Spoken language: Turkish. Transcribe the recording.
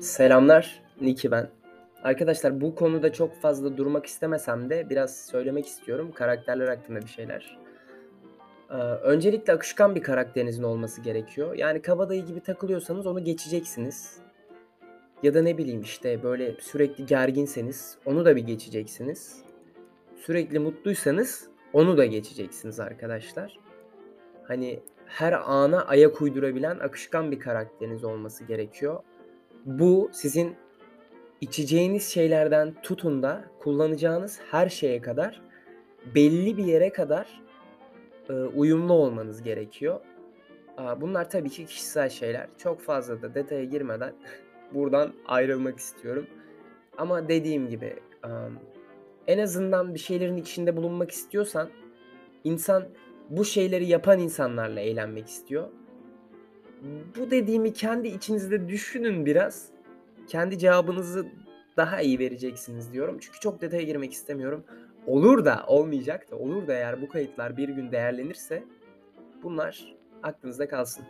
Selamlar, Niki ben. Arkadaşlar bu konuda çok fazla durmak istemesem de biraz söylemek istiyorum karakterler hakkında bir şeyler. Ee, öncelikle akışkan bir karakterinizin olması gerekiyor. Yani kabadayı gibi takılıyorsanız onu geçeceksiniz. Ya da ne bileyim işte böyle sürekli gerginseniz onu da bir geçeceksiniz. Sürekli mutluysanız onu da geçeceksiniz arkadaşlar. Hani her ana ayak uydurabilen akışkan bir karakteriniz olması gerekiyor. Bu sizin içeceğiniz şeylerden tutun da kullanacağınız her şeye kadar belli bir yere kadar e, uyumlu olmanız gerekiyor. Bunlar tabii ki kişisel şeyler. Çok fazla da detaya girmeden buradan ayrılmak istiyorum. Ama dediğim gibi en azından bir şeylerin içinde bulunmak istiyorsan insan bu şeyleri yapan insanlarla eğlenmek istiyor. Bu dediğimi kendi içinizde düşünün biraz. Kendi cevabınızı daha iyi vereceksiniz diyorum. Çünkü çok detaya girmek istemiyorum. Olur da olmayacak da olur da eğer bu kayıtlar bir gün değerlenirse bunlar aklınızda kalsın.